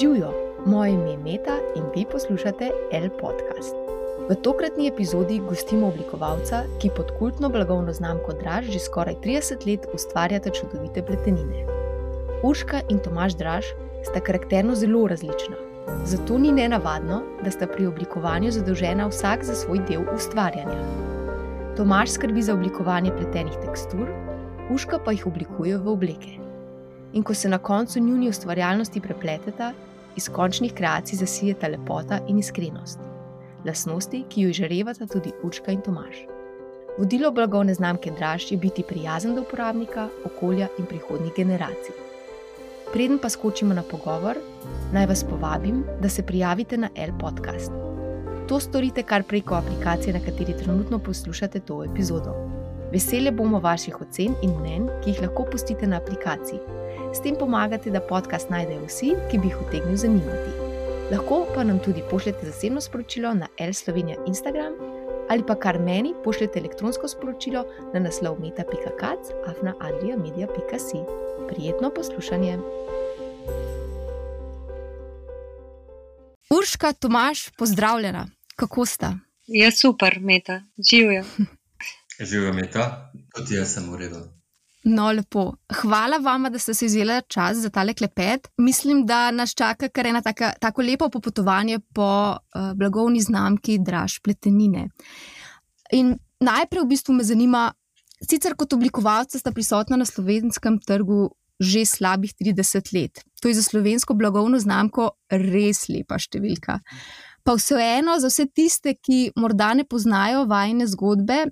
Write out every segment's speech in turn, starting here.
Živijo, moje ime je Meta in vi poslušate L podcast. V tokratni epizodi gostimo oblikovalca, ki pod kultno blagovno znamko Draž že skoraj 30 let ustvarjata čudovite pletenine. Urška in Tomaš Draž sta karakterno zelo različna, zato ni nenavadno, da sta pri oblikovanju zadolžena vsak za svoj del ustvarjanja. Tomaš skrbi za oblikovanje pletenih tekstur, Urška pa jih oblikuje v obleke in ko se na koncu njuni ustvarjalnosti prepleteta, iz končnih kreacij zasijeta lepota in iskrenost. Lasnosti, ki jo izžarevata tudi Učka in Tomaž. Vodilo blagovne znamke Draž je biti prijazen do uporabnika, okolja in prihodnjih generacij. Preden pa skočimo na pogovor, naj vas povabim, da se prijavite na L podcast. To storite kar preko aplikacije, na kateri trenutno poslušate to epizodo. Veseli bomo vaših ocen in mnen, ki jih lahko pustite na aplikaciji. S tem pomagate, da podcast najdejo vsi, ki bi jih utegnil zanimati. Lahko pa nam tudi pošljete zasebno sporočilo na L Slovenija Instagram ali pa kar meni pošljete elektronsko sporočilo na naslov meta.kac.afnaadriamedia.si. Prijetno poslušanje. Urška, Tomaš, pozdravljena. Kako sta? Ja, super, Meta, živijo. Živijo, Meta, tudi jaz sem v redu. No, lepo. Hvala vam, da ste se vzeli čas za tale klepet. Mislim, da nas čaka kar ena taka, tako lepo popotovanje po uh, blagovni znamki Draž Pletenine. In najprej v bistvu me zanima, sicer kot oblikovalca sta prisotna na slovenskem trgu že slabih 30 let. To je za slovensko blagovno znamko res lepa številka. Pa vseeno, za vse tiste, ki morda ne poznajo vajne zgodbe,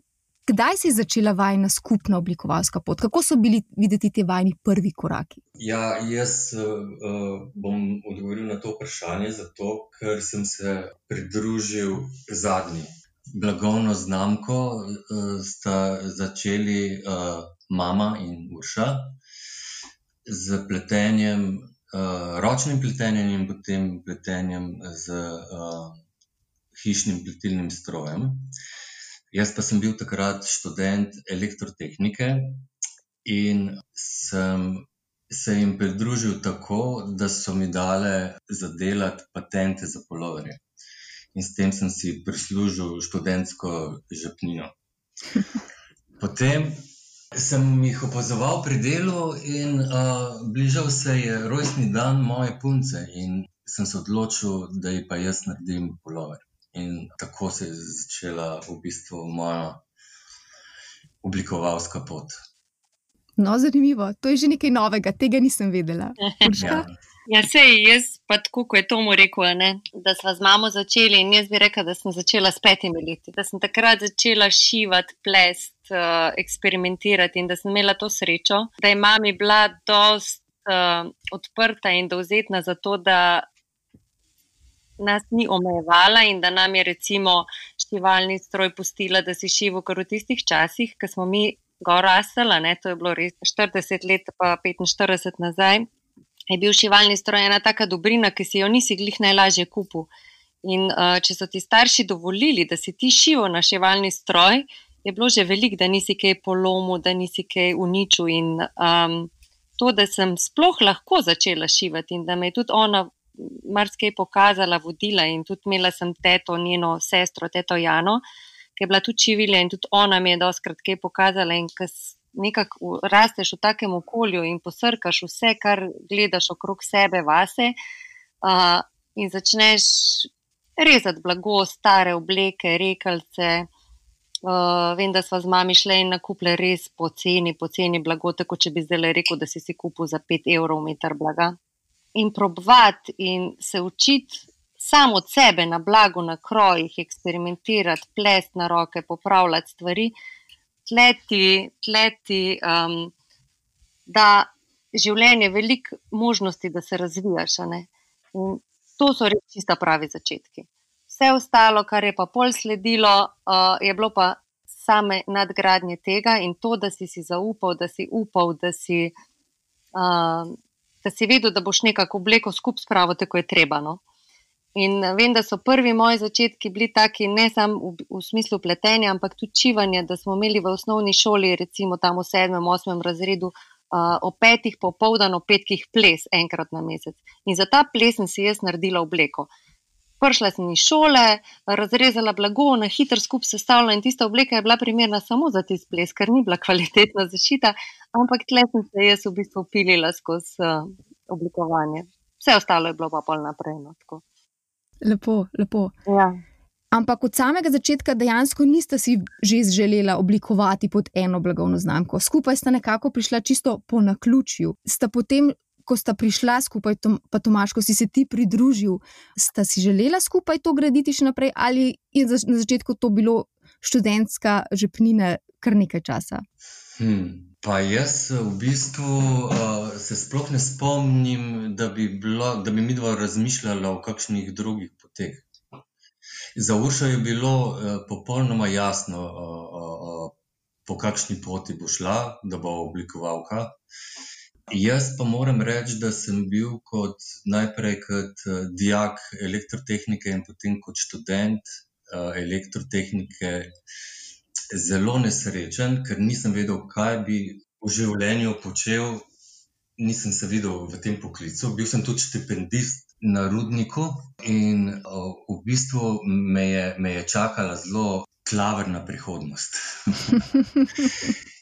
Kdaj si začela vajna skupna oblikovalska pot? Kako so bili videti ti vajni prvi koraki? Ja, jaz uh, bom odgovoril na to vprašanje, zato ker sem se pridružil zadnji. Blagovno znamko uh, sta začeli uh, mama in Urša z pletenjem, uh, ročnim pletenjem in potem pletenjem z uh, hišnim pletilnim strojem. Uh, Jaz pa sem bil takrat študent elektrotehnike in sem se jim pridružil tako, da so mi dale zadelati patente za poloverje. In s tem sem si prislužil študentsko žepnino. Potem sem jih opazoval pri delu, in uh, bližal se je rojstni dan moje punce, in sem se odločil, da ji pa jaz naredim polover. In tako se je začela v bistvu moja oblikovalska pot. No, zanimivo. To je že nekaj novega, tega nisem vedela. Ja. Ja, sej, jaz pa tako, kot je Tomu rekel, ne, da smo z mamo začeli in jaz bi rekel, da sem začela s petimi leti. Da sem takrat začela šivati, plest, uh, eksperimentirati in da sem imela to srečo, da je mami bila dost uh, odprta in dovzetna za to, da nas ni omejevala in da nam je recimo šivalni stroj pustila, da si šivo kar v tistih časih, ko smo mi gor rasela, ne, to je bilo res 40 let, pa 45 nazaj, je bil šivalni stroj ena taka dobrina, ki si jo nisi glih najlažje kupil. In uh, če so ti starši dovolili, da si ti šivo na šivalni stroj, je bilo že veliko, da nisi kaj polomil, da nisi kaj uničil. In um, to, da sem sploh lahko začela šivati in da me je tudi ona marsikaj pokazala, vodila in tudi imela sem teto, njeno sestro, teto Jano, ki je bila tudi čivilja in tudi ona mi je doskrat kaj pokazala. In ko nekako rasteš v takem okolju in posrkaš vse, kar gledaš okrog sebe, vase, uh, in začneš rezati blago, stare obleke, rekalce. Uh, vem, da smo z mami šli in nakupili res poceni, poceni blago, tako če bi zdaj rekel, da si si kupil za 5 evrov meter blaga in probati in se učiti samo od sebe na blagu, na krojih, eksperimentirati, plesti na roke, popravljati stvari, tleti, tleti um, da življenje veliko možnosti, da se razvijaš. To so res čista pravi začetki. Vse ostalo, kar je pa pol sledilo, uh, je bilo pa same nadgradnje tega in to, da si si zaupal, da si upal, da si. Uh, da si vedel, da boš nekako obleko skupaj spravil, tako je treba. No? In eh, vem, da so prvi moji začetki bili taki, ne samo v, v smislu pletenja, ampak tudi čivanja, da smo imeli v osnovni šoli, recimo tam v sedmem, osmem razredu, uh, o petih popoldan, o petkih ples enkrat na mesec. In za ta ples sem si jaz naredila obleko. Prišla sem iz šole, razrezala blago, na hitro skupaj sestavila in tista obleka je bila primerna samo za tisti ples, ker ni bila kvalitetna zaščita, ampak tle sem se jaz v bistvu pilila skozi uh, oblikovanje. Vse ostalo je bilo pa pol naprej. No, lepo, lepo. Ja. Ampak od samega začetka dejansko niste si že želela oblikovati pod eno blagovno znamko. Skupaj sta nekako prišla čisto po naključju. Sta potem, ko sta prišla skupaj, pa Tomaš, ko si se ti pridružil, sta si želela skupaj to graditi še naprej, ali je na začetku to bilo študentska žepnina kar nekaj časa? Hmm. Pa jaz v bistvu uh, se sploh ne spomnim, da bi, bilo, da bi mi dva razmišljala o kakšnih drugih poteh. Za Uršo je bilo uh, popolnoma jasno, uh, uh, po kakšni poti bo šla, da bo oblikovalka. Jaz pa moram reči, da sem bil kot najprej kot uh, dijak elektrotehnike in potem kot študent uh, elektrotehnike zelo nesrečen, ker nisem vedel, kaj bi v življenju počel. Nisem se videl v tem poklicu. Bil sem tudi štipendist na rudniku in v bistvu me je, me je čakala zelo klavrna prihodnost.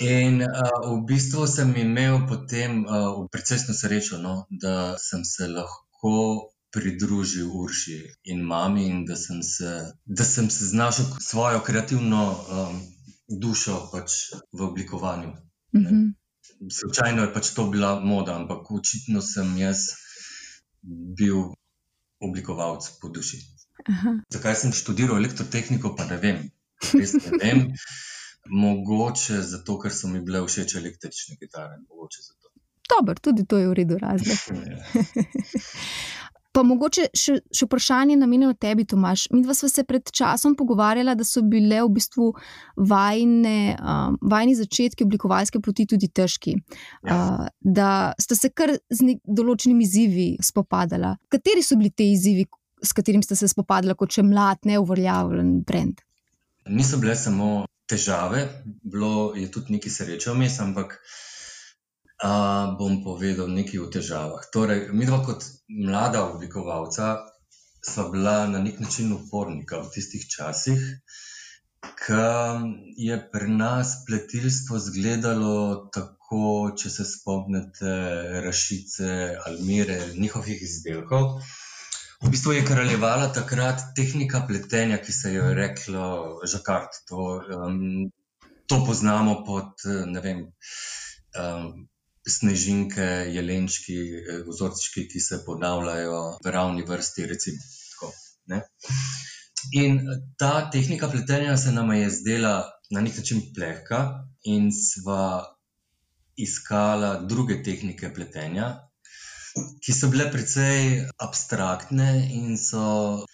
in v bistvu sem imel potem precejšno srečo, no, da sem se lahko pridružil Urši in mami, in da sem se, da sem se znašel svojo kreativno um, dušo pač v oblikovanju. Mm -hmm. Slučajno je pač to bila moda, ampak očitno sem jaz bil oblikovalec po duši. Aha. Zakaj sem študiral elektrotehniko, pa ne vem. Res ne vem. Mogoče zato, ker so mi bile všeč električne kitare. Dobro, tudi to je v redu razlog. Pa mogoče še, še vprašanje namenjeno tebi, Tomaš. Mi dva smo se pred časom pogovarjali, da so bile v bistvu vajne, um, vajni začetki oblikovalske poti tudi težki. Ja. Uh, da ste se kar z določenimi izzivi spopadali. Kateri so bili ti izzivi, s katerimi ste se spopadali kot še mlad, neuvrljavljen brend? Niso bile samo težave, bilo je tudi nekaj sreče vmes, ampak. Uh, bom povedal nekaj o težavah. Torej, mi dva, kot mlada oblikovalca, smo bila na nek način upornika v tistih časih, ko je pri nas pletilstvo izgledalo tako, če se spomnite, rašice, almire, njihovih izdelkov. V bistvu je kraljevala takrat tehnika pletenja, ki se je reklo žakart. To, um, to poznamo pod, ne vem. Um, snežinke, jelenčki, vzorčki, ki se ponavljajo v ravni vrsti. Recimo, tako, in ta tehnika pletenja se nam je zdela na nek način plehka, in sva iskala druge tehnike pletenja, ki so bile precej abstraktne in so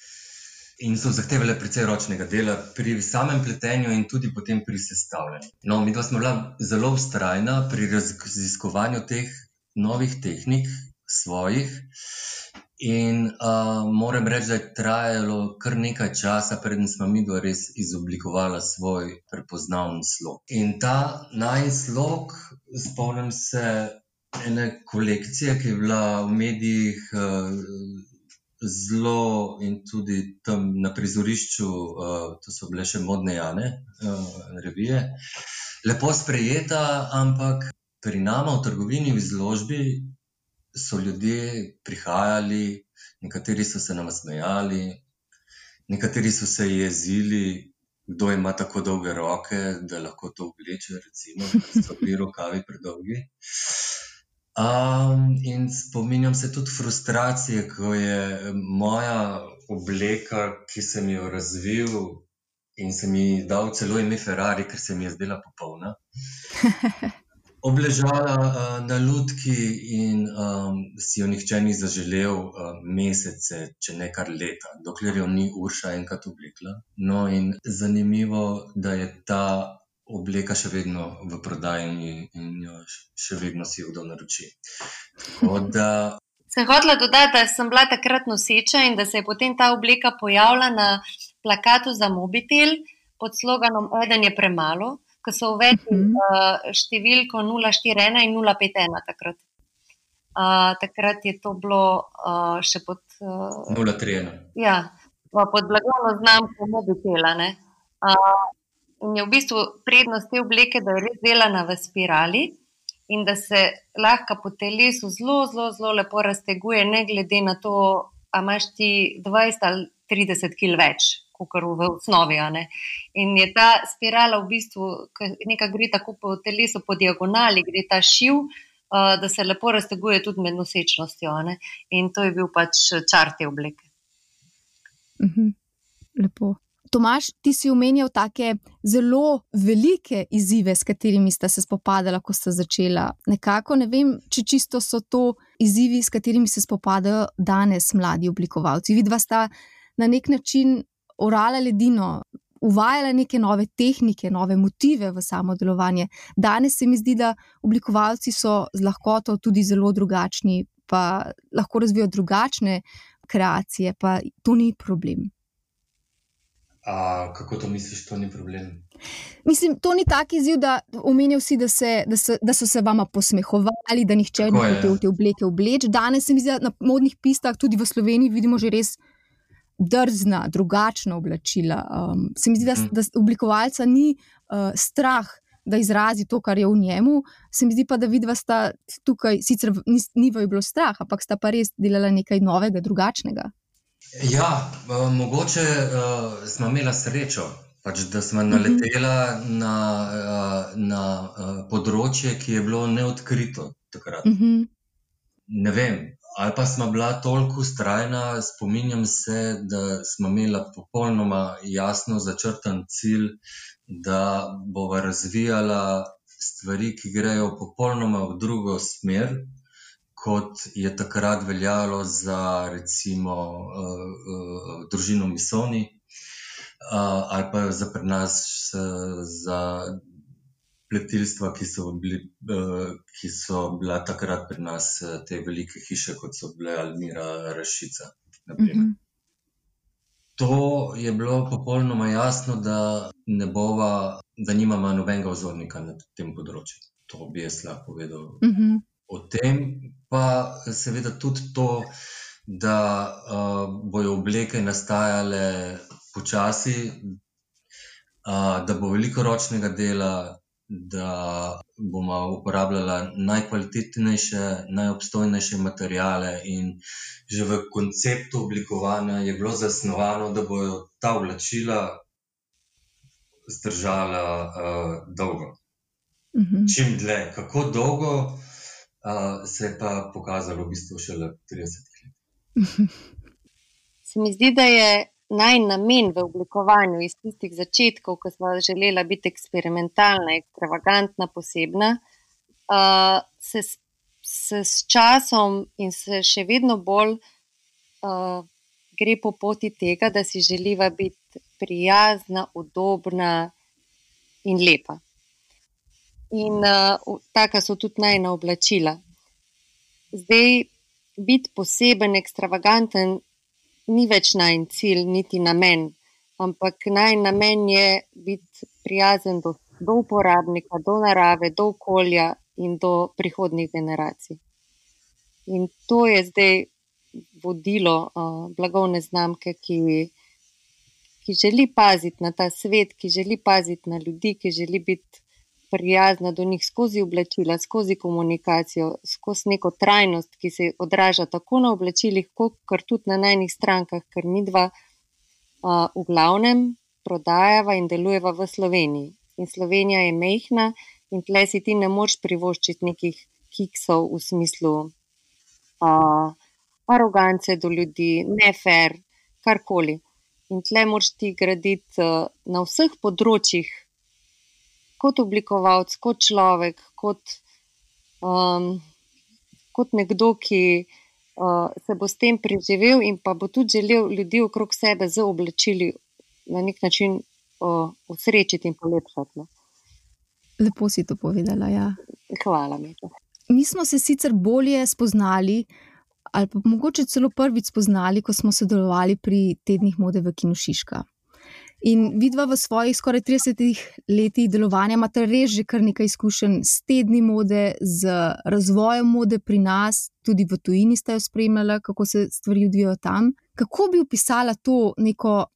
in so zahtevali precej ročnega dela pri samem pletenju in tudi potem pri sestavljanju. No, mi smo bila zelo ustrajna pri raziskovanju teh novih tehnik, svojih. In uh, moram reči, da je trajalo kar nekaj časa, preden smo mi do res izoblikovali svoj prepoznavni slog. In ta najslog, spomnim se ene kolekcije, ki je bila v medijih. Uh, zelo in tudi tam na prizorišču, uh, to so bile še modne jane, uh, revije, lepo sprejeta, ampak pri nama v trgovini, v izložbi, so ljudje prihajali, nekateri so se nam smejali, nekateri so se jezili. Kdo ima tako dolge roke, da lahko to obleče, recimo, da so bili rokavi predolgi. Um, in spominjam se tudi frustracije, ko je moja obleka, ki sem jo razvil in sem ji dal celo ime Ferrari, ker se mi je zdela popolna. Obležala uh, na lutki in um, si jo nihče ni zaželel uh, mesece, če ne kar leta, dokler jo ni Urša enkrat oblikla. No, in zanimivo, da je ta obleka še vedno v prodaji in jo še vedno si kdo naroči. Da... Sem hotela dodati, da sem bila takrat noseča in da se je potem ta obleka pojavila na plakatu za mobitel pod sloganom Eden je premalo. ko so uvedli uh -huh. uh, številko 041 in 051 takrat. Uh, takrat je to bilo uh, še pod. Uh, 031. Ja, pod blagovno znamko Mobitela. Uh, in je v bistvu prednost te obleke, da je res delana v spirali in da se lahko po telesu zelo, zelo, zelo lepo razteguje, ne glede na to, ali imaš ti 20 ali 30 kg več, kot v osnovi. In je ta spirala v bistvu, nekaj gre tako po telesu, po diagonali, gre ta šiv, uh, da se lepo razteguje tudi med nosečnostjo. In to je bil pač čar te obleke. Mhm. Lepo. Tomaš, ti si omenjal tako zelo velike izzive, s katerimi sta se spopadala, ko sta začela. Nekako ne vem, če čisto so to izzivi, s katerimi se spopadajo danes mladi oblikovalci. Vidva sta na nek način orala ledino, uvajala neke nove tehnike, nove motive v samo delovanje. Danes se mi zdi, da oblikovalci so z lahkoto tudi zelo drugačni, pa lahko razvijajo drugačne kreacije, pa to ni problem. A, kako to misliš, to ni problem? Mislim, to ni tako izziv, da omenjajo vsi, da, se, da, so, da so se vama posmehovali, da nihče ni hotel te obleke obleči. Danes se mi zdi, da na modnih pistah, tudi v Sloveniji, vidimo že res drzna, drugačna oblačila. Um, se mi zdi, da, mhm. da oblikovalca ni uh, strah, da izrazi to, kar je v njemu. Se mi zdi pa, da vidva sta tukaj, sicer ni, ni bilo strah, ampak sta pa res delala nekaj novega, drugačnega. Ja, uh, mogoče uh, smo imeli srečo, pač, da smo naleteli na, uh, na uh, področje, ki je bilo neodkrito takrat. Uh -huh. Ne vem, ali pa smo bila toliko ustrajna, spominjam se, da smo imeli popolnoma jasno začrtan cilj, da bomo razvijala stvari, ki grejo popolnoma v drugo smer, kot je takrat veljalo za recimo uh, uh, družino Misoni. Uh, ali pa za nas, uh, za pletilstva, ki so, bili, uh, ki so bila takrat pri nas, uh, te velike hiše, kot so bile Almira, Rašica. Mm -hmm. To je bilo popolnoma jasno, da ne bova, da nimamo nobenega ozornika na tem področju. To bi jaz lahko povedal. Mm -hmm. O tem pa seveda tudi to, da uh, bojo obleke nastajale počasi, uh, da bo veliko ročnega dela, da bomo uporabljali najkvalitetnejše, najobstojnejše materijale. In že v konceptu oblikovanja je bilo zasnovano, da bodo ta oblačila zdržala uh, dolgo. -hmm. Čim dlje, kako dolgo, uh, se je pa pokazalo v bistvu šele 30 let. Se mi zdi, da je naj namen v oblikovanju iz tistih začetkov, ko smo želeli biti eksperimentalna, ekstravagantna, posebna, uh, se, se s časom in se še vedno bolj uh, gre po poti tega, da si želiva biti prijazna, udobna in lepa. In uh, taka so tudi najna oblačila. Zdaj, biti poseben, ekstravaganten, ni več najn cilj, niti namen, ampak najn namen je biti prijazen do, do uporabnika, do narave, do okolja in do prihodnih generacij. In to je zdaj vodilo uh, blagovne znamke, ki, ki želi paziti na ta svet, ki želi paziti na ljudi, ki želi biti prijazna do njih skozi oblačila, skozi komunikacijo, skozi neko trajnost, ki se odraža tako na oblačilih, kot tudi na najnih strankah, ker mi dva uh, v glavnem prodajava in delujeva v Sloveniji. In Slovenija je mehna, in tle si ti ne moš privoščiti nekih kiksov v smislu uh, arogance do ljudi, nefer, karkoli. In tle moš ti graditi uh, na vseh področjih kot oblikovalec, kot človek, kot, um, kot nekdo, ki uh, se bo s tem preživel in pa bo tudi želel ljudi okrog sebe z oblačili na nek način uh, usrečiti in polepšati. No. Lepo si to povedala. Ja. Hvala mi. Mi smo se sicer bolje spoznali, ali pa mogoče celo prvič spoznali, ko smo sodelovali pri tednih mode v Kinošiška. In vidva v svojih skoraj 30 letih delovanja imate res že kar nekaj izkušenj s tedni mode, z razvojem mode pri nas, tudi v tujini ste jo spremljali, kako se stvari odvijajo tam. Kako bi opisala to neko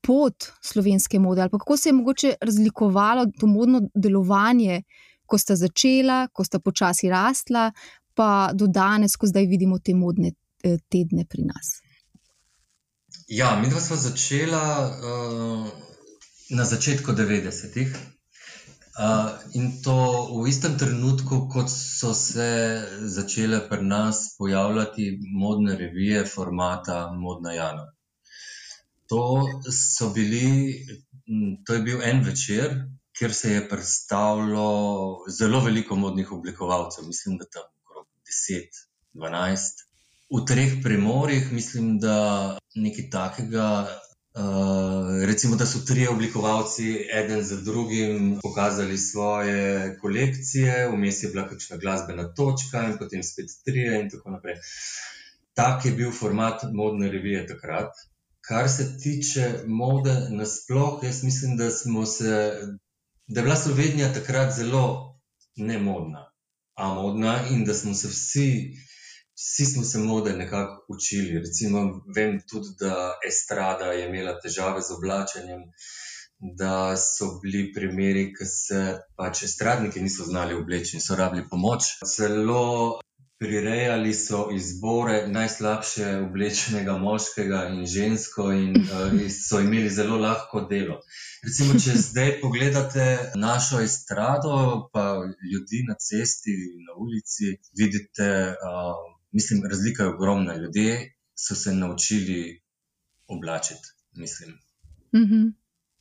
pot slovenske mode, ali kako se je mogoče razlikovalo to modno delovanje, ko sta začela, ko sta počasi rasla, pa do danes, ko zdaj vidimo te modne eh, tedne pri nas? Ja, mi dva smo začela uh, na začetku 90-ih. Uh, in to v istem trenutku, kot so se začele pri nas pojavljati modne revije formata Modna Jana. To, bili, to je bil en večer, kjer se je predstavilo zelo veliko modnih oblikovalcev, mislim, da tam okrog 10-12 v treh premorih, mislim, da nekaj takega. Uh, recimo, da so tri oblikovalci, eden za drugim, pokazali svoje kolekcije, vmes je bila kakšna glasbena točka, in potem spet tri, in tako naprej. Tak je bil format modne revije takrat. Kar se tiče mode nasplošno, jaz mislim, da, se, da je bila Slovenija takrat zelo ne modna, a modna, in da smo se vsi vsi smo se mode nekako učili. Recimo, vem tudi, da Estrada je imela težave z oblačenjem, da so bili primeri, ki se pač estradniki niso znali obleči in so rabili pomoč. Celo prirejali so izbore najslabše oblečenega moškega in žensko, in uh, so imeli zelo lahko delo. Recimo, če zdaj pogledate našo estrado, pa ljudi na cesti, na ulici, vidite. Uh, mislim, razlika je ogromna. Ljudje so se naučili oblačiti, mislim. Mm -hmm.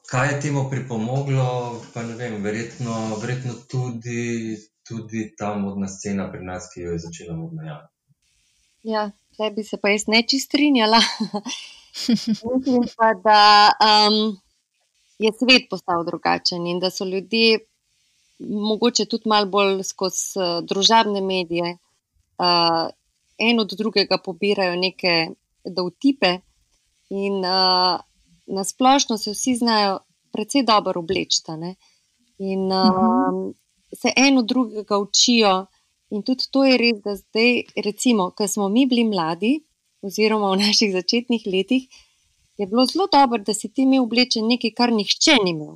Kaj je temu pripomoglo, pa ne vem, verjetno, verjetno tudi, tudi ta modna scena pri nas, ki jo je začela modna java. Ja, zdaj bi se pa jaz neči strinjala. mislim pa, da um, je svet postal drugačen in da so ljudje, mogoče tudi malo bolj skozi uh, družabne medije, uh, en od drugega pobirajo neke dovtipe, in uh, na splošno se vsi znajo precej dobro obleči. In uh, se en od drugega učijo. In tudi to je res, da zdaj, recimo, ko smo mi bili mladi, oziroma v naših začetnih letih, je bilo zelo dobro, da si ti imel oblečen nekaj, kar nihče ni imel.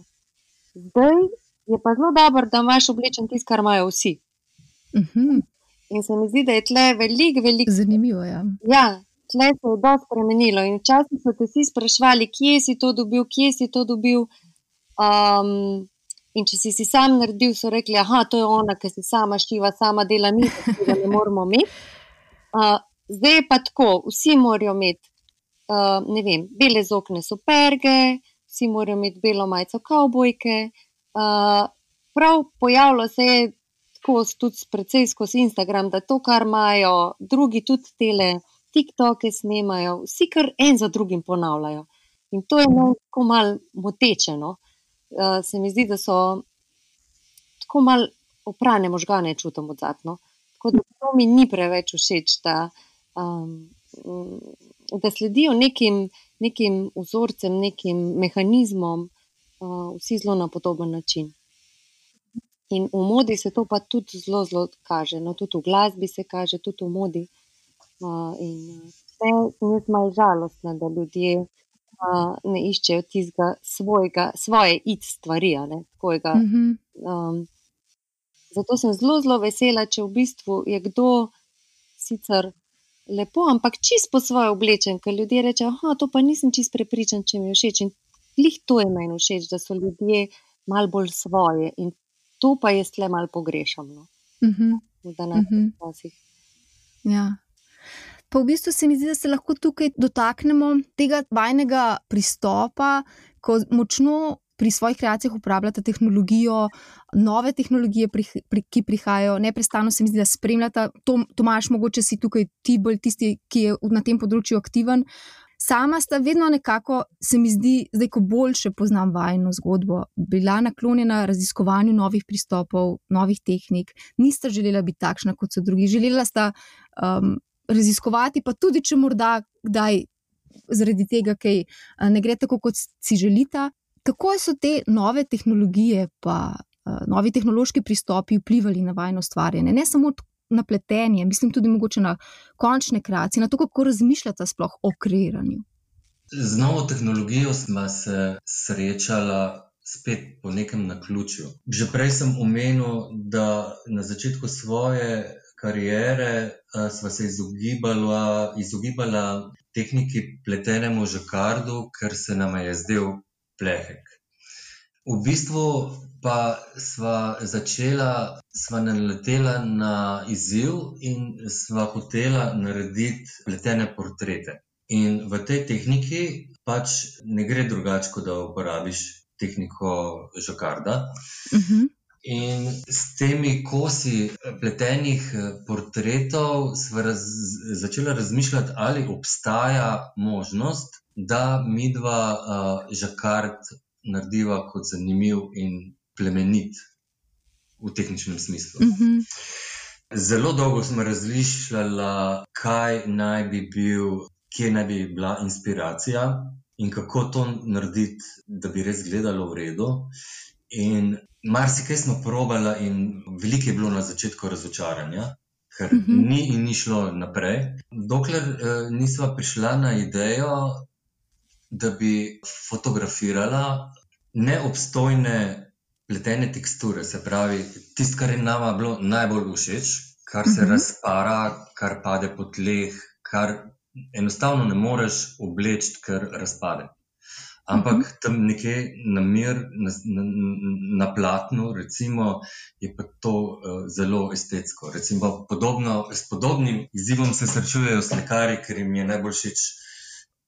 Zdaj je pa zelo dobro, da imaš oblečen tisto, kar imajo vsi. Uh mhm. -huh. In se mi zdi, da je tle veliko, veliko. Zanimivo je. Ja. ja, tle se je dosti spremenilo. In včasih so te vsi sprašvali, kje si to dobil, kje si to dobil. Um, in če si si sam naredil, so rekli, da je ona, ki si sama štiva, sama dela, mi pa ne moramo imeti. Uh, zdaj je pa tako, vsi morajo imeti, uh, ne vem, bele zokne superge, vsi morajo imeti belo majico kavbojke. Uh, prav pojavilo se je skozi, tudi precej skozi Instagram, da to, kar imajo drugi, tudi tele, TikToke snemajo, vsi kar en za drugim ponavljajo. In to je tako malo moteče. No? Uh, se mi zdi, da so tako malo oprane možgane čutim od zadnjo. Tako da to mi ni preveč všeč, da, um, da sledijo nekim, nekim vzorcem, nekim mehanizmom, uh, vsi zelo na podoben način. In v modi se to pa tudi zelo, zelo kaže. No, tudi v glasbi se kaže, tudi v modi. Uh, in vse sem jaz malo žalostna, da ljudje uh, ne iščejo tistega svojega, svoje id stvari. Mm -hmm. um, zato sem zelo, zelo vesela, če v bistvu je kdo sicer lepo, ampak čist po svoje oblečen, ker ljudje rečejo, da to pa nisem čist prepričan, če mi je všeč. In lih to je meni všeč, da so ljudje malo bolj svoje. In to pa jaz le malo pogrešam. No? Uh -huh. Da ne uh -huh. Ja. Pa v bistvu se mi zdi, da se lahko tukaj dotaknemo tega vajnega pristopa, ko močno pri svojih kreacijah uporabljate tehnologijo, nove tehnologije, pri, pri, ki prihajajo, neprestano se mi zdi, da spremljate. Tomaš, mogoče si tukaj ti bolj tisti, ki je na tem področju aktiven. Sama sta vedno nekako, se mi zdi, zdaj, ko boljše poznam vajno zgodbo, bila naklonjena raziskovanju novih pristopov, novih tehnik. Nista želela biti takšna kot so drugi. Želela sta um, raziskovati, pa tudi, če morda kdaj zaradi tega, ker ne gre tako, kot si želita. kako so te nove tehnologije, pa uh, novi tehnološki pristopi vplivali na vajno stvarjenje, ne samo na pletenje, mislim tudi mogoče na končne kreacije, na to, kako razmišljate sploh o kreiranju. Z novo tehnologijo smo se srečali spet po nekem naključju. Že prej sem omenil, da na začetku svoje kariere uh, sva se izogibala, izogibala tehniki pletenemu žakardu, ker se nam je zdel plehek. V bistvu pa sva začela, sva naletela na izziv in sva hotela narediti pletene portrete. In v tej tehniki pač ne gre drugače, kot da uporabiš tehniko žakarda. Uh -huh. In s temi kosi pletenih portretov smo raz, začeli razmišljati, ali obstaja možnost, da mi dva uh, žakard narediva kot zanimiv in plemenit v tehničnem smislu. Uh -huh. Zelo dolgo smo razmišljali, kaj naj bi bil, kje naj bi bila inspiracija in kako to narediti, da bi res gledalo v redu. In marsikaj smo probali, in veliko je bilo na začetku razočaranja. Ker uh -huh. ni in ni šlo naprej, dokler uh, nismo prišli na idejo, da bi fotografirala neobstojne pletene teksture, se pravi, tisto, kar je nama bilo najbolj všeč, kar se uh mhm. -huh. razpara, kar pade po tleh, kar enostavno ne moreš obleči, ker razpade. Ampak uh mhm. -huh. tam nekje na mir, na, na, na platnu, recimo, je pa to uh, zelo estetsko. Recimo, podobno, s podobnim izzivom se srečujejo slikari, ker jim je najbolj všeč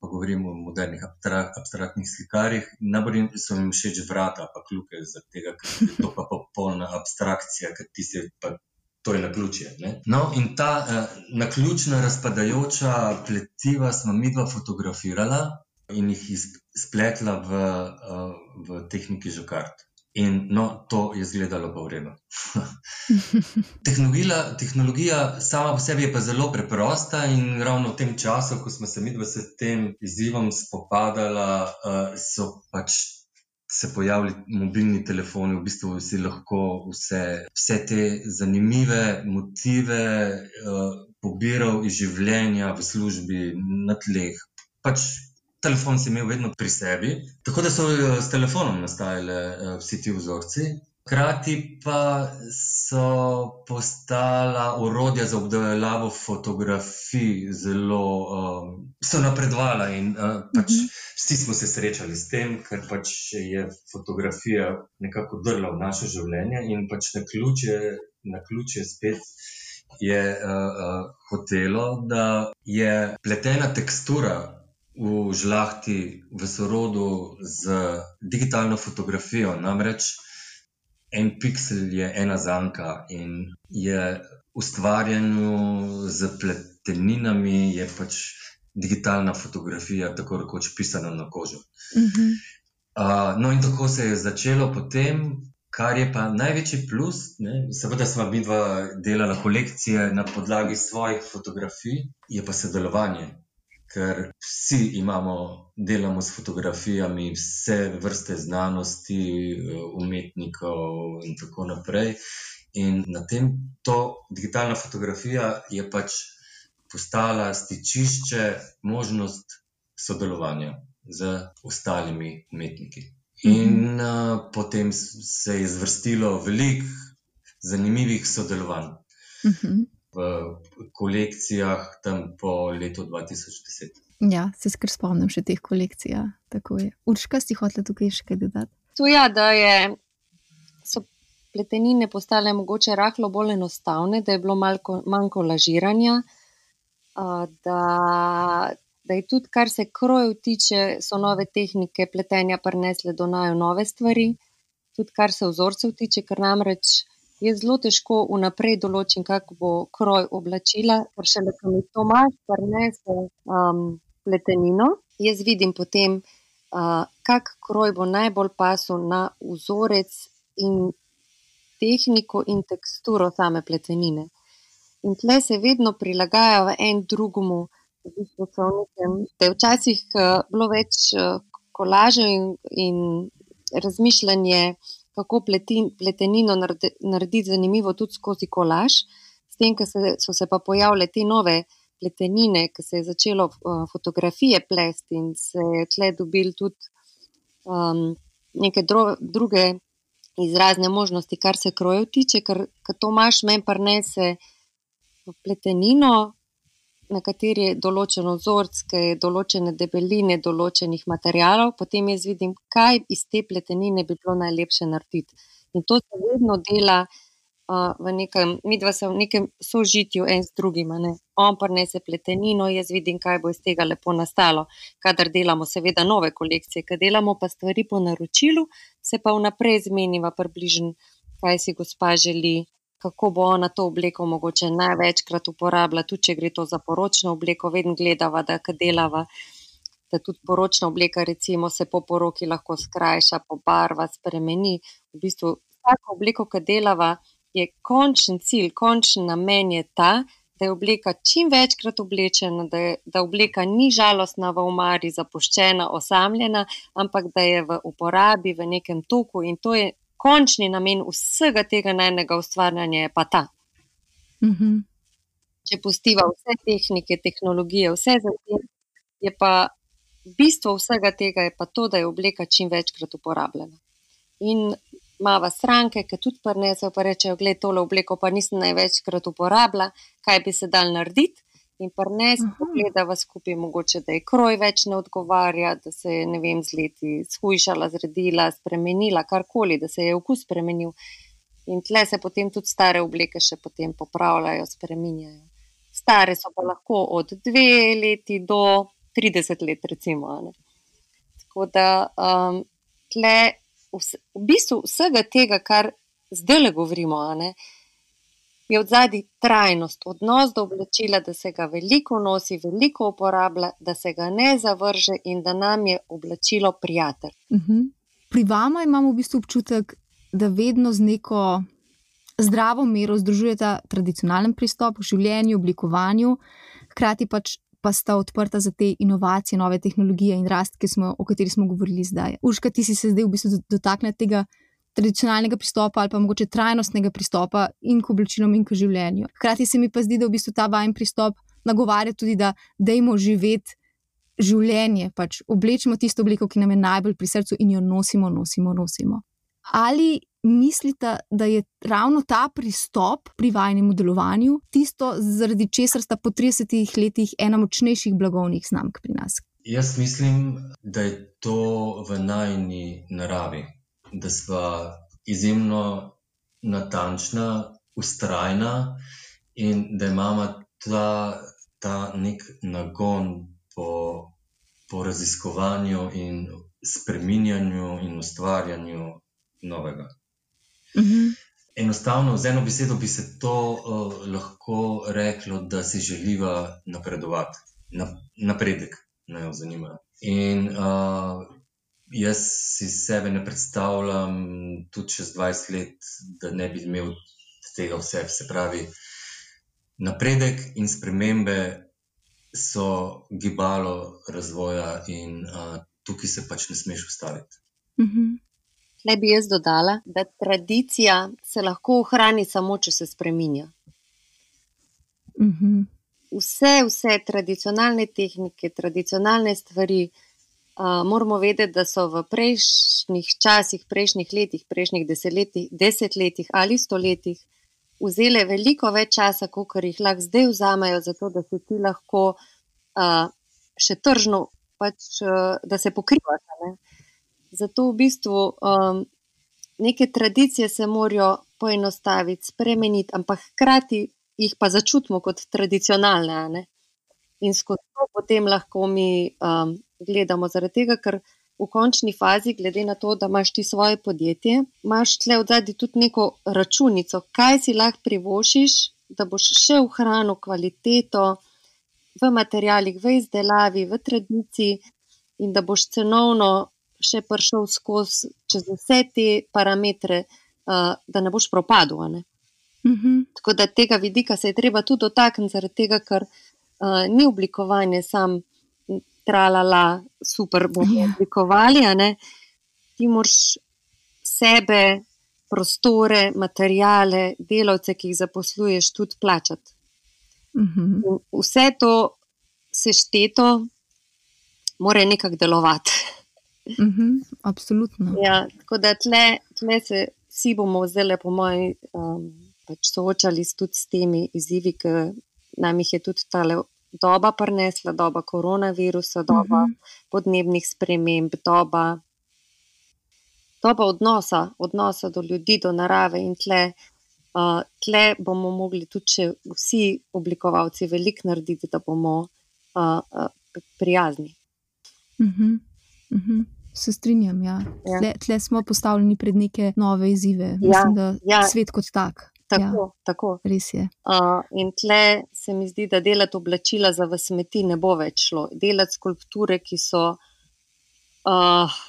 pa govorimo o modernih abstraktnih slikarjih. Najbolj so jim všeč vrata, pa kljuke, ker je to pa popolna abstrakcija, ker ti se pa. To je na ključje. No, in ta eh, na ključna razpadajoča pletiva smo mi dva fotografirala in jih spletla v, uh, v tehniki žokart. In no, to je izgledalo pa v redu. tehnologija, tehnologija sama po sebi je pa zelo preprosta in ravno v tem času, ko smo se mi dva s tem izzivom spopadala, uh, so pač se pojavili mobilni telefoni, v bistvu si lahko vse, vse te zanimive motive uh, pobiral iz življenja v službi na tleh. Pač telefon si imel vedno pri sebi, tako da so eh, s telefonom nastajali eh, vsi ti vzorci. Hkrati pa so postala urodja za obdelavo fotografij zelo um, napredvala, in uh, pač mm -hmm. vsi smo se srečali s tem, ker pač je fotografija nekako drla v naše življenje in pač na ključe, na ključe spet je uh, uh, hotelo, da je pletena tekstura v žlahti, v sorodu z digitalno fotografijo. Namreč en piksel je ena zanka in je ustvarjeno z pleteninami, je pač digitalna fotografija, tako rekoč pisana na kožo. Uh -huh. uh, no, in tako se je začelo potem. Kar je pa največji plus, ne, seveda smo mi dva delala kolekcije na podlagi svojih fotografij, je pa sodelovanje ker vsi imamo, delamo s fotografijami, vse vrste znanosti, umetnikov in tako naprej. In na tem to digitalna fotografija je pač postala stičišče, možnost sodelovanja z ostalimi umetniki. In uh, potem se je zvrstilo veliko zanimivih sodelovanj. Uh mhm. -huh v kolekcijah tam po letu 2010. Ja, se skrbim spomnim še teh kolekcij. Ja, Urška, si hotel tukaj še kaj dodati? To je, ja, da je, so pletenine postale mogoče rahlo bolj enostavne, da je bilo malko, manjko lažiranja. Da, da je tudi, kar se krojev tiče, so nove tehnike pletenja prinesle do najo nove stvari, tudi kar se vzorcev tiče, ker namreč jaz zelo težko vnaprej določim, kako bo kroj oblačila, ker še le, ko mi to imaš, prenese um, pletenino. Jaz vidim potem, uh, kak kroj bo najbolj pasil na vzorec in tehniko in teksturo same pletenine. In tle se vedno prilagajajo en drugemu. V bistvu so nekem, je včasih uh, bilo več uh, kolažev in, in razmišljanje, kako pletin, pletenino narediti zanimivo tudi skozi kolaž. S tem, ko se, so se pa pojavile te nove pletenine, ko se je začelo uh, fotografije plesti in se je tle dobil tudi um, neke dro, druge izrazne možnosti, kar se krojev tiče, ker, ker to imaš, meni pa ne se pletenino, na kateri je določeno vzorce, določene debeline, določenih materijalov, potem jaz vidim, kaj iz te pletenine bi bilo najlepše narediti. In to se vedno dela uh, v nekem, mi dva se v nekem sožitju en z drugim. On ne se pletenino, jaz vidim, kaj bo iz tega lepo nastalo. Kadar delamo, seveda, nove kolekcije, kadar delamo pa stvari po naročilu, se pa vnaprej zmeniva približno, kaj si gospa želi kako bo ona to obleko mogoče največkrat uporabljala, tudi če gre to za poročno obleko, vedno gledava, da kad delava, da tudi poročna obleka recimo se po poroki lahko skrajša, pobarva, spremeni. V bistvu vsako obleko, kad delava, je končen cilj, končen namen je ta, da je obleka čim večkrat oblečena, da, je, da obleka ni žalostna v omari, zapuščena, osamljena, ampak da je v uporabi, v nekem toku in to je končni namen vsega tega najnega ustvarjanja je pa ta. Mm -hmm. Če postiva vse tehnike, tehnologije, vse za tem, je pa bistvo vsega tega pa to, da je obleka čim večkrat uporabljena. In mava stranke, ki tudi prnesejo, pa rečejo, gledaj, tole obleko pa nisem največkrat uporabljala, kaj bi se dal narediti in prnesi pogledava skupaj, mogoče da je kroj več ne odgovarja, da se je, ne vem, z leti shujšala, zredila, spremenila, karkoli, da se je okus spremenil. In tle se potem tudi stare obleke še potem popravljajo, spreminjajo. Stare so pa lahko od dve leti do 30 let, recimo. Ne. Tako da um, tle vse, v bistvu vsega tega, kar zdaj le govorimo, ne, uh, je od zadnji trajnost, odnos do oblačila, da se ga veliko nosi, veliko uporablja, da se ga ne zavrže in da nam je oblačilo prijatelj. Uh mhm. -huh. Pri vama imamo v bistvu občutek, da vedno z neko zdravo mero združujete tradicionalen pristop k življenju, oblikovanju, hkrati pač. Pa sta odprta za te inovacije, nove tehnologije in rast, smo, o kateri smo govorili zdaj. Urška, ti si se zdaj v bistvu dotaknila tega tradicionalnega pristopa ali pa mogoče trajnostnega pristopa in k oblačilom in k življenju. Hkrati se mi pa zdi, da v bistvu ta vajen pristop nagovarja tudi, da dajmo živeti življenje, pač oblečemo tisto obliko, ki nam je najbolj pri srcu in jo nosimo, nosimo, nosimo. Ali mislite, da je ravno ta pristop pri vajnem delovanju tisto, zaradi česar sta po 30 letih ena močnejših blagovnih znamk pri nas? Jaz mislim, da je to v najni naravi da smo izjemno natančna, ustrajna in da imamo ta, ta nek nagon po, po raziskovanju in spreminjanju in ustvarjanju novega. Mhm. Enostavno, z eno besedo bi se to uh, lahko reklo, da si želiva napredovati, na, napredek, naj jo zanima. In uh, Jaz si sebe ne predstavljam, tudi čez 20 let, da ne bi imel tega vse. Se pravi, napredek in spremembe so gibalo razvoja, in uh, tukaj se pač ne smeš ustaviti. Ne mhm. bi jaz dodala, da tradicija se lahko ohrani samo, če se spremenja. Mhm. Vse, vse tradicionalne tehnike, tradicionalne stvari moramo vedeti, da so v prejšnjih časih, prejšnjih letih, prejšnjih desetletjih, desetletjih ali stoletjih vzele veliko več časa, kot jih lahko zdaj vzamejo, zato da se ti lahko uh, še tržno, pač, uh, da se pokrivajo. Ne? Zato v bistvu um, neke tradicije se morajo poenostaviti, spremeniti, ampak hkrati jih pa začutimo kot tradicionalne. In skozi to potem lahko mi um, gledamo. Zaradi tega, ker v končni fazi, glede na to, da imaš ti svoje podjetje, imaš tle v zadnji tudi neko računico, kaj si lahko privošiš, da boš še ohranil kvaliteto v materijalih, v izdelavi, v tradiciji in da boš cenovno še prišel skozi čez vse te parametre, uh, da ne boš propadel. Ne? Mm -hmm. Tako da tega vidika se je treba tudi dotakniti, zaradi tega, ker uh, ni oblikovanje samo tralala, super bomo ja. oblikovali. ti moraš sebe, prostore, materijale, delavce, ki jih zaposluješ, tudi plačati. Uh -huh. Vse to sešteto, mora nekako delovati. Uh mhm, -huh. Absolutno. Ja, tako da tle, tle se vsi bomo zdaj, po mojem, um, pač soočali tudi s temi izzivi, ki nam jih je tudi ta doba prinesla, doba koronavirusa, doba uh mhm. -huh. podnebnih sprememb, doba, doba odnosa, odnosa do ljudi, do narave in tle. Uh, tle bomo mogli tudi vsi oblikovalci veliko narediti, da bomo uh, uh, prijazni. Uh -huh. Uh -huh. Se strinjam. Ja. Ja. Tle, tle smo postavljeni pred neke nove izzive. Ja. Mislim, da ja. svet kot tak. Tako, ja. tako. Res je. Uh, in tle se mi zdi, da delati oblačila za smeti ne bo več šlo. Delati skulpture, ki so, uh,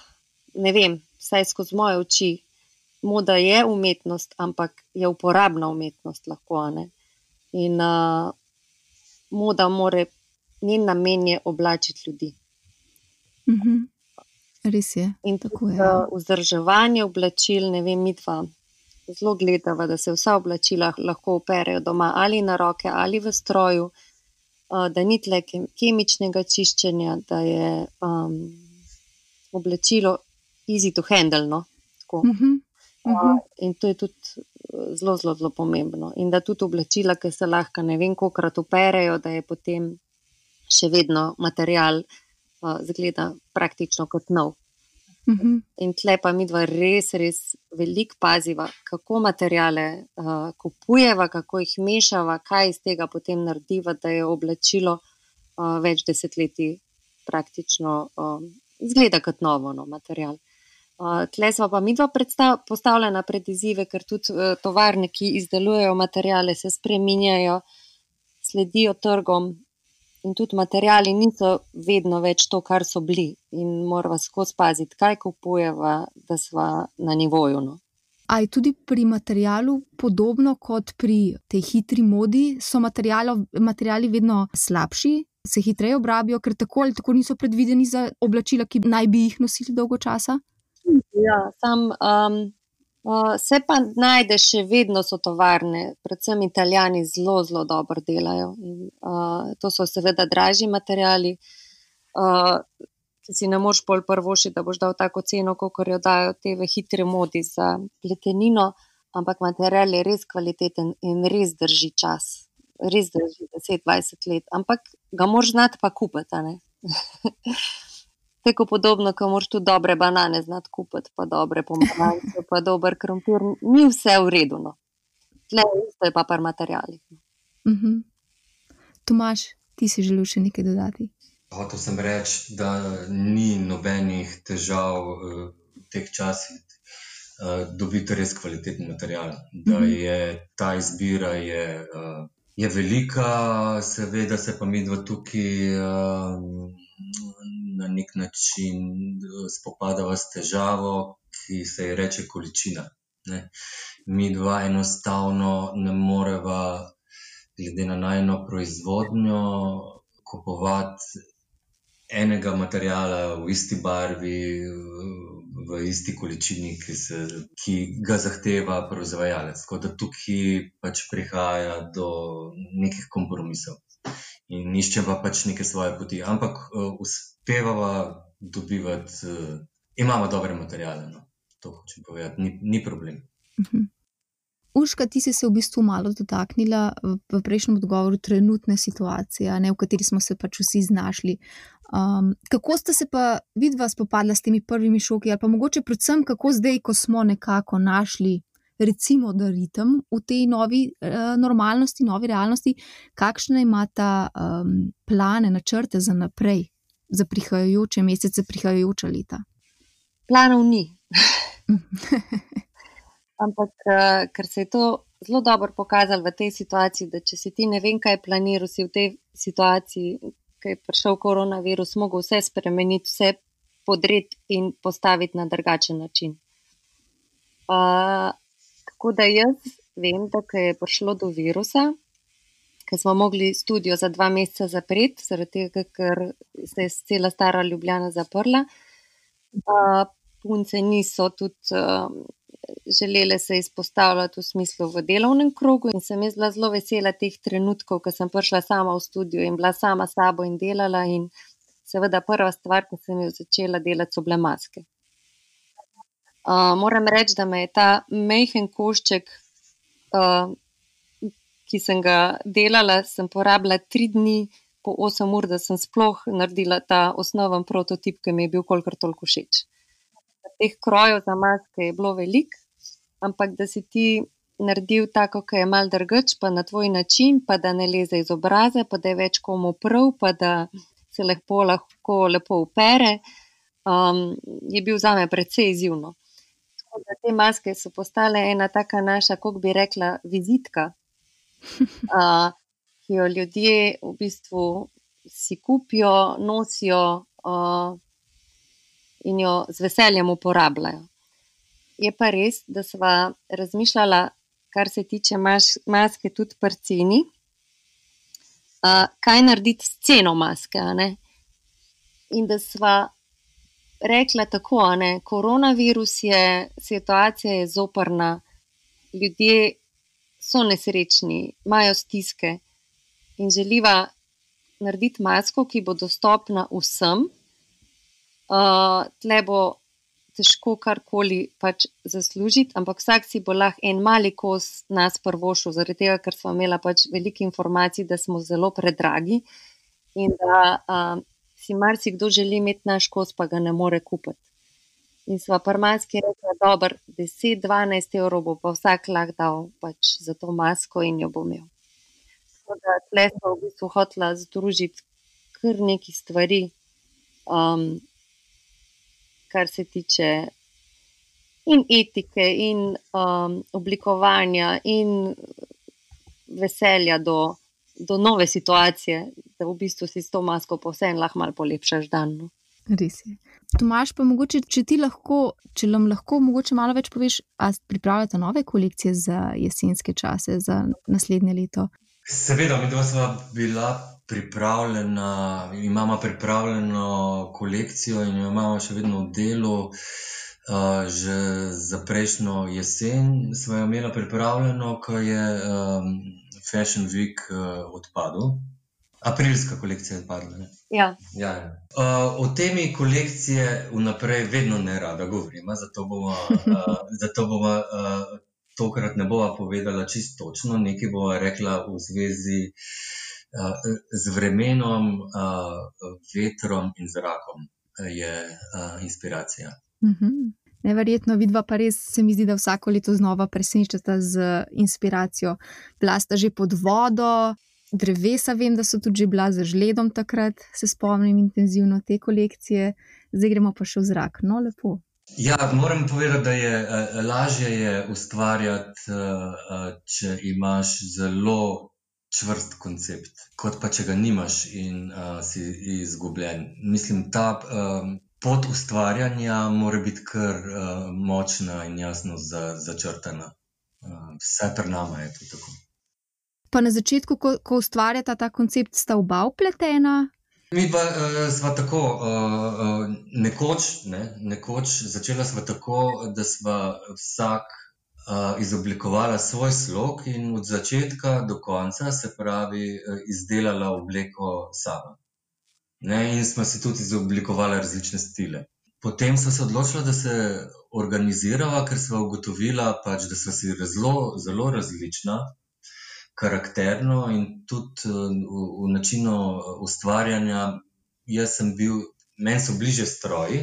ne vem, vsaj skozi moje oči, moda je umetnost, ampak je uporabna umetnost lahko. Ne? In uh, moda more, njen namen je oblačiti ljudi. Mhm. Res je. In tako je. Ja. Vzdrževanje oblačil, ne vem, mi dva zelo gledava, da se vsa oblačila lahko operejo doma ali na roke ali v stroju, da ni tle kemičnega čiščenja, da je um, oblačilo easy to handle. No? Uh -huh. Uh -huh. In to je tudi zelo, zelo, zelo pomembno. In da tudi oblačila, ki se lahko ne vem, koliko krat operejo, da je potem še vedno material, uh, zgleda praktično kot nov. Uh -huh. In tle pa mi dva res, res veliko paziva, kako materijale uh, kupujeva, kako jih mešava, kaj iz tega potem narediva, da je oblačilo uh, več desetletij praktično um, izgleda kot novo no, material. Uh, tle smo pa mi dva postavljena pred izzive, ker tudi uh, tovarne, ki izdelujejo materijale, se spreminjajo, sledijo trgom, in tudi materiali niso vedno več to, kar so bili, in moramo skozi paziti, kaj kupujemo, da smo na nivoju. No. A je tudi pri materialu podobno kot pri tej hitri modi, so materiali vedno slabši, se hitreje obrabijo, ker tako ali tako niso predvideni za oblačila, ki naj bi jih nosili dolgo časa? Ja, sam um, Se pa najde še vedno so tovarne, predvsem italijani zelo, zelo dobro delajo. In, uh, to so seveda dražji materiali, uh, ki si ne moš pol prvoši, da boš dal tako ceno, kot jo dajo te v hitri modi za pletenino, ampak material je res kvaliteten in res drži čas. Res drži 10-20 let, ampak ga moš znati pa kupiti. Tako podobno, kot moraš tudi dobre banane znati kupiti, pa dobre pomaranče, pa dober krompir. Ni vse v redu. No. Tle isto je pa par materijalih. No. Uh mhm. -huh. Tomaš, ti si želel še nekaj dodati? Hotel sem reči, da ni nobenih težav eh, v teh časih uh, dobiti res kvaliteten material. Da mhm. je ta izbira je, uh, je velika, seveda se pa mi dva tukaj. Na nek način eh, spopadava s težavo, ki se ji reče količina. Ne. Mi dva enostavno ne moreva, glede na najno proizvodnjo, kupovati enega materijala v isti barvi, v isti količini, ki, se, ki ga zahteva proizvajalec. Tako da tukaj pač prihaja do nekih kompromisov in iščeva pač neke svoje poti. Ampak uh, uspevava dobivati, uh, imamo dobre materijale. No. To hočem povedati, ni, ni problem. Uh mhm. -huh. Uška, ti si se v bistvu malo dotaknila v prejšnjem odgovoru trenutne situacije, ne, v kateri smo se pač vsi znašli. Um, kako ste se pa vidva spopadla s temi prvimi šoki, ali pa mogoče predvsem kako zdaj, ko smo nekako našli recimo, da ritem v tej novi uh, normalnosti, novi realnosti, kakšne imata um, plane, načrte za naprej, za prihajajoče mesece, prihajajoča leta? Planov ni. Ampak, uh, ker se je to zelo dobro pokazalo v tej situaciji, da če si ti ne vem, kaj planiral, si v tej situaciji, ki je prišel koronavirus, mogel vse spremeniti, vse podreti in postaviti na drugačen način. Uh, Tako da jaz vem, da je prišlo do virusa, ker smo mogli studio za dva meseca zapreti, zaradi tega, ker se je cela stara Ljubljana zaprla. Uh, punce niso tudi uh, želele se izpostavljati v smislu v delovnem krogu. In sem jaz bila zelo vesela teh trenutkov, ko sem prišla sama v studio in bila sama s sabo in delala. In seveda prva stvar, ko sem jo začela delati, so bile maske. Uh, moram reči, da me je ta mehen košček, uh, ki sem ga delala, sem porabila tri dni po 8 ur, da sem sploh naredila ta osnoven prototip, ki mi je bil kolikor toliko všeč. Teh krojev za maske je bilo veliko, ampak da si ti naredil tako, ki je mal drugač, pa na tvoj način, pa da ne leze iz obraza, pa da je več komu prav, pa da se lepo lahko lepo upere, um, je bil za me precej izjivno. Te maske so postale ena taka naša, kako bi rekla, vizitka. Uh, ki jo ljudje v bistvu si kupijo, nosijo uh, in jo z veseljem uporabljajo. Je pa res, da smo razmišljali, kar se tiče mas maske, tudi pri ceni, uh, kaj narediti s ceno maske. In da smo rekli tako, da koronavirus je, situacija je zoprna, ljudje so nesrečni, imajo stiske in želiva narediti masko, ki bo dostopna vsem. Uh, tle bo težko karkoli pač zaslužiti, ampak vsak si bo lahko en mali kos nas prvošil, zaradi tega, ker smo imeli pač veliko informacij, da smo zelo predragi in da uh, si marsikdo želi imeti naš kos, pa ga ne more kupiti. In sva prmanski rekla, da 10-12 evrov pa vsak lahko dal pač za to masko in jo bo imel. Tako da tle smo v bistvu hotela združiti kar nekaj stvari, um, kar se tiče in etike, in um, oblikovanja, in veselja do, do nove situacije, da v bistvu si s to masko povsem lahko malo polepšaš dan. No. Res je. Tomaš, pa mogoče, če ti lahko, če nam lahko mogoče malo več poveš, ali pripravljate nove kolekcije za jesenske čase, za naslednje leto? Seveda, mi dva smo bila pripravljena, imamo pripravljeno kolekcijo in jo imamo še vedno v delu. Uh, že za prejšnjo jesen smo jo imeli pripravljeno, ko je um, Fashion Week uh, odpadel. Aprilska kolekcija je odpadla. Ja. Ja, ja. Uh, o temi kolekcije vnaprej vedno ne rada govorim, zato bomo, uh, zato bomo uh, tokrat ne bova povedala čisto točno, nekaj bova rekla v zvezi uh, z vremenom, uh, vetrom in zrakom, je uh, inspiracija. Mm -hmm. Neverjetno, vidva pa res se mi zdi, da vsako leto znova presenečata z inspiracijo. Plasta že pod vodo, drevesa, vem, da so tudi že bila za žledom takrat, se spomnim intenzivno te kolekcije, zdaj gremo pa še v zrak. No, lepo. Ja, moram povedati, da je uh, lažje je ustvarjati, uh, če imaš zelo čvrst koncept, kot pa če ga nimaš in uh, si izgubljen. Mislim, ta um, pot ustvarjanja mora biti kar uh, močna in jasno za, začrtana. Uh, vse pri nama je to tako. Pa na začetku, ko, ko ustvarjata ta koncept, sta oba upletena, Mi dva uh, sva tako, uh, uh, nekoč, ne, nekoč začela sva tako, da sva vsak uh, izoblikovala svoj slog in od začetka do konca, se pravi, uh, izdelala obleko sama. Ne, in smo si tudi izoblikovali različne stile. Potem smo se odločili, da se organiziramo, ker smo ugotovili, pač, da smo si zelo, zelo različna karakterno in tudi eh, v, v načinu eh, ustvarjanja. Jaz sem bil, meni so bliže stroji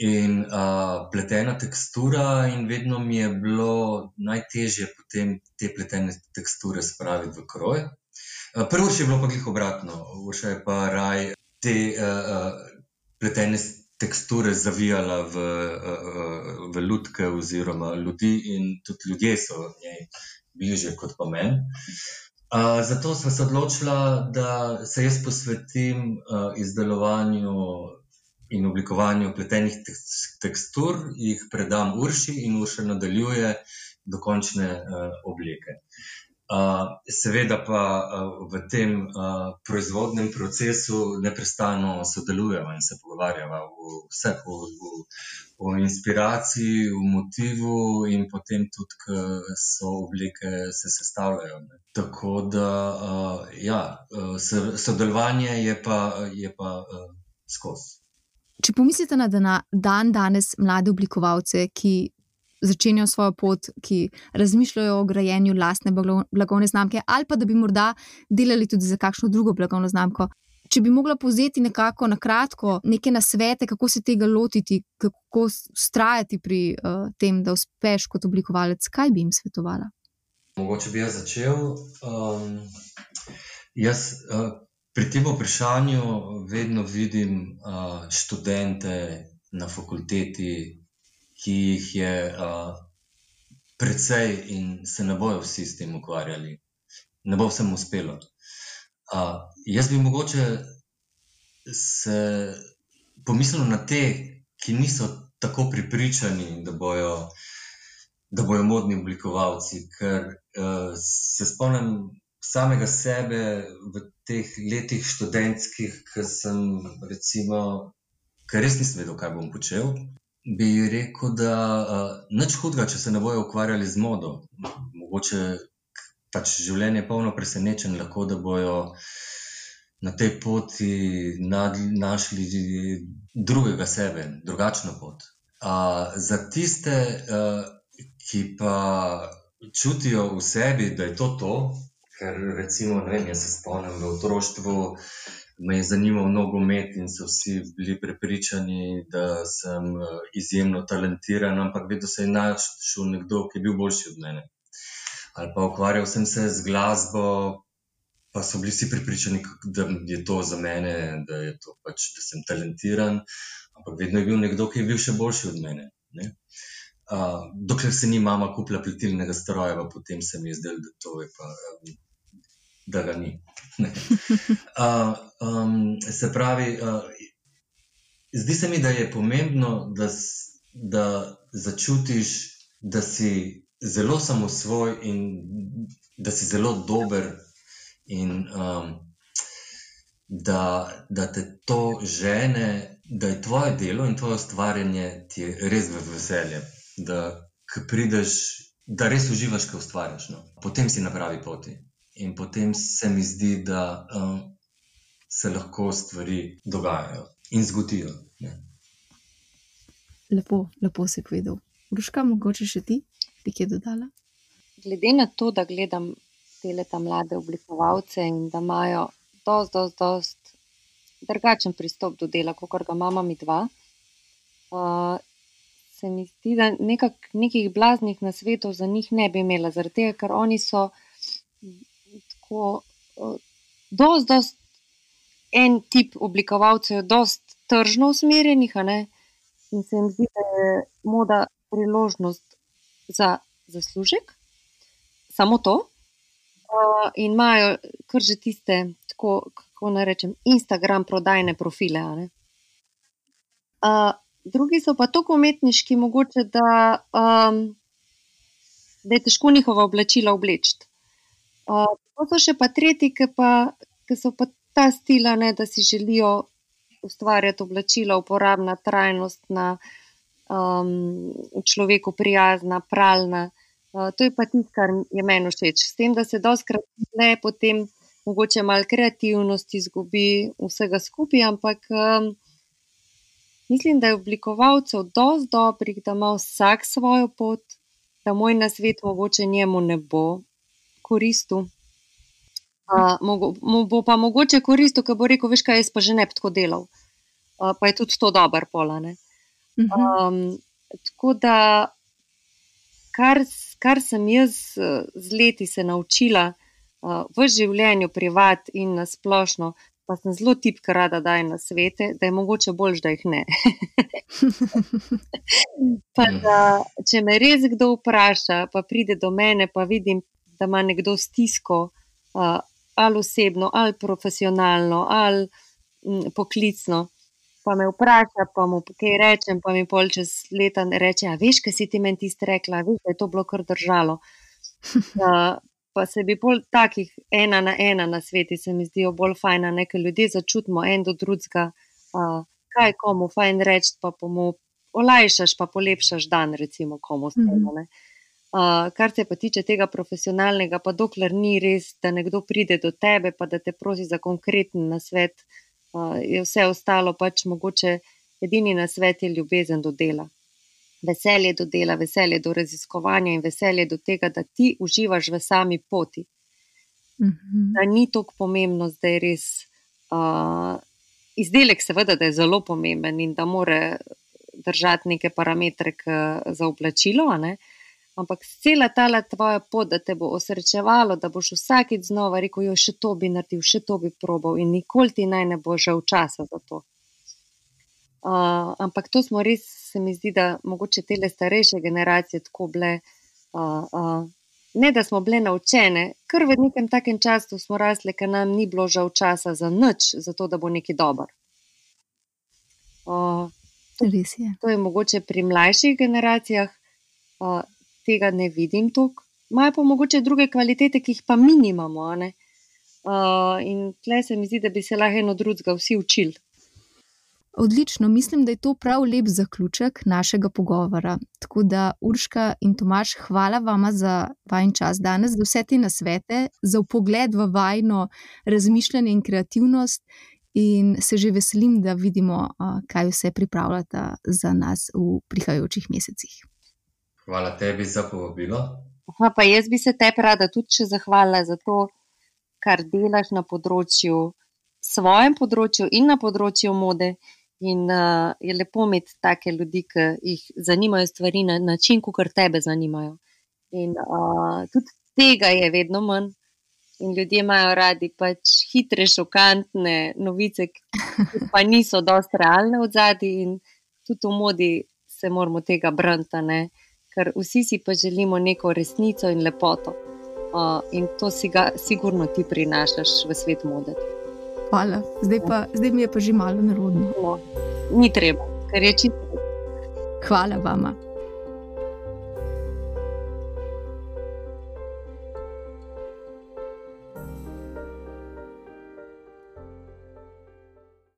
in uh, pletena tekstura, in vedno mi je bilo najtežje potem te pletene teksture spraviti v kroj. Prvo še je bilo pa jih obratno, vse je pa raj te uh, uh, pletene teksture zavijala v, uh, v lutke oziroma ljudi, in tudi ljudje so v njej bližje kot pa meni. Uh, zato smo se odločili, da se jaz posvetim uh, izdelovanju in oblikovanju pletenih tekstur, jih predam Urši in Urša nadaljuje do končne uh, oblike. Uh, seveda pa uh, v tem uh, proizvodnem procesu neprestano sodelujemo in se pogovarjamo o vseh, o, o, o inspiraciji, o motivu, in potem tudi, ko so oblike, se sestavljajo. Ne. Tako da, ja, sodelovanje je pa, je pa skozi. Če pomislite na dan danes mlade oblikovalce, ki začenjajo svojo pot, ki razmišljajo o grajenju lastne blagovne znamke, ali pa da bi morda delali tudi za kakšno drugo blagovno znamko. Če bi mogla povzeti nekako na kratko neke nasvete, kako se tega lotiti, kako ustrajati pri uh, tem, da uspeš kot oblikovalec, kaj bi jim svetovala? Mogoče bi jaz začel. Um, jaz uh, pri tem vprašanju vedno vidim uh, študente na fakulteti, ki jih je uh, precej in se ne bojo vsi s tem ukvarjali, ne bo vsem uspelo. Uh, jaz bi mogoče se pomislil na te, ki niso tako pripričani, da bojo, da bojo modni oblikovalci. Ker uh, se spomnim samega sebe v teh letih študentskih, ki sem, recimo, ker res nisem vedel, kaj bom počel bi rekel, da uh, nič hudega, če se ne bojo ukvarjali z modo. Mogoče pač življenje je polno presenečen, lahko da bojo na tej poti nad, našli drugega sebe, drugačno pot. Uh, za tiste, uh, ki pa čutijo v sebi, da je to to, ker recimo, ne vem, jaz se spomnim v otroštvu me je zanimal nogomet in so vsi bili prepričani, da sem eh, izjemno talentiran, ampak vedno se je našel nekdo, ki je bil boljši od mene. Ali pa ukvarjal sem se z glasbo, pa so bili vsi prepričani, da je to za mene, da to pač, da sem talentiran, ampak vedno je bil nekdo, ki je bil še boljši od mene. Uh, dokler se ni mama kupila pletilnega stroja, pa potem se mi je zdelo, da to je pa. Um, da ga ni. uh, um, se pravi, uh, zdi se mi, da je pomembno, da, da začutiš, da si zelo samosvoj in da si zelo dober, in um, da, da te to žene, da je tvoje delo in tvoje ustvarjanje ti res v veselje. Da, prideš, da res uživaš, ko ustvarjaš. No. Potem si na pravi poti. In potem se mi zdi, da um, se lahko stvari dogajajo in zgodijo. Ne. Lepo, lepo si povedal. Ruška, mogoče še ti, bi kaj dodala? Glede na to, da gledam te mlade oblikovalce in da imajo dost, dost, dost drugačen pristop do dela, kot ga imamo mi dva. Uh, se mi zdi, da nekak, nekih blaznih nasvetov za njih ne bi imela, zaradi tega, ker oni so tako, dost, dost en tip oblikovalcev, dost tržno usmerjenih, in se jim zdi, da je moda priložnost za zaslužek, samo to. Uh, in imajo kar že tiste, tako, kako naj rečem, Instagram prodajne profile. Uh, drugi so pa tako umetniški, mogoče, da, um, da je težko njihova oblačila obleči. Uh, Pa so še pa tretji, ki, pa, ki so pa ta stila, ne, da si želijo ustvarjati oblačila, uporabna, trajnostna, um, človeku prijazna, pralna. Uh, to je pa tisto, kar je meni všeč. S tem, da se doskrat le potem mogoče malo kreativnosti izgubi vsega skupaj, ampak um, mislim, da je oblikovalcev dovolj dobrih, da ima vsak svojo pot, da moj nasvet mogoče njemu ne bo koristil mu bo pa mogoče koristil, ker bo rekel, veš kaj, jaz pa že ne bi tako delal. Uh, pa je tudi to dober polane. Um, tako da, kar, kar sem jaz z leti se naučila uh, v življenju, privat in na splošno, pa sem zelo tipka rada daj na svete, da je mogoče bolj, da jih ne. pa da, če me res kdo vpraša, pa pride do mene, pa vidim, da ima nekdo stisko. Uh, ali osebno, ali profesionalno, ali m, mm, poklicno. Pa me vpraša, pa mu kaj rečem, pa mi pol čez leta reče: A veš, kaj si ti meni tisti rekla, veš, da je to bilo kar držalo. Uh, pa se bi bolj takih ena na ena na sveti, se mi zdijo bolj fajna, nekaj ljudi začutimo en do drugega, uh, kaj komu fajn reči, pa mu olajšaš, pa polepšaš dan, recimo, komu stane. Mm -hmm. Uh, kar se pa tiče tega profesionalnega, pa dokler ni res, da nekdo pride do tebe, pa da te prosi za konkreten nasvet, uh, je vse ostalo pač mogoče. Edini nasvet je ljubezen do dela veselje do dela, veselje do raziskovanja in veselje do tega, da ti uživaš v sami poti. Mhm. Da ni tako pomembno, da je res uh, izdelek, seveda, da je zelo pomemben in da mora držati neke parametre za oblačilo. Ampak cela ta tvoja pot, da te bo osrečevalo, da boš vsakeč znova rekel, jo še to bi naredil, še to bi probal in nikoli ti naj ne bo žal časa za to. Uh, ampak to smo res, se mi zdi, da mogoče te starejše generacije tako bile. Uh, uh, ne, da smo bile naučene, ker v nekem takem času smo rasli, ker nam ni bilo žal časa za nič, zato da bo neki dober. Uh, res je. To je mogoče pri mlajših generacijah, uh, tega ne vidim tukaj. Imajo pa mogoče druge kvalitete, ki jih pa mi nimamo. Uh, in tle se mi zdi, da bi se lahko eno drugega vsi učili. Odlično, mislim, da je to prav lep zaključek našega pogovora. Tako da, Urška in Tomaš, hvala vama za vajen čas danes, za vse te nasvete, za pogled v vajno razmišljanje in kreativnost. In se že veselim, da vidimo, kaj vse pripravljate za nas v prihajajočih mesecih. Hvala tebi za povabilo. Aha, pa jaz bi se tebi rada tudi zahvalila za to, kar delaš na področju, svojem področju in na področju mode. In uh, je lepo imeti take ljudi, ki jih zanimajo stvari na način, kot tebe zanimajo. In uh, tudi tega je vedno manj. In ljudje imajo radi pač hitre, šokantne novice, ki pa niso dosti realne od zadaj, in tudi v modi se moramo tega brniti, ker vsi si pa želimo neko resnico in lepoto. Uh, in to si ga, sigurno ti prinašaš v svet mode. Hvala, zdaj, pa, zdaj mi je pa že malo nerodno. No, ni treba, ker je čisto. Hvala vama.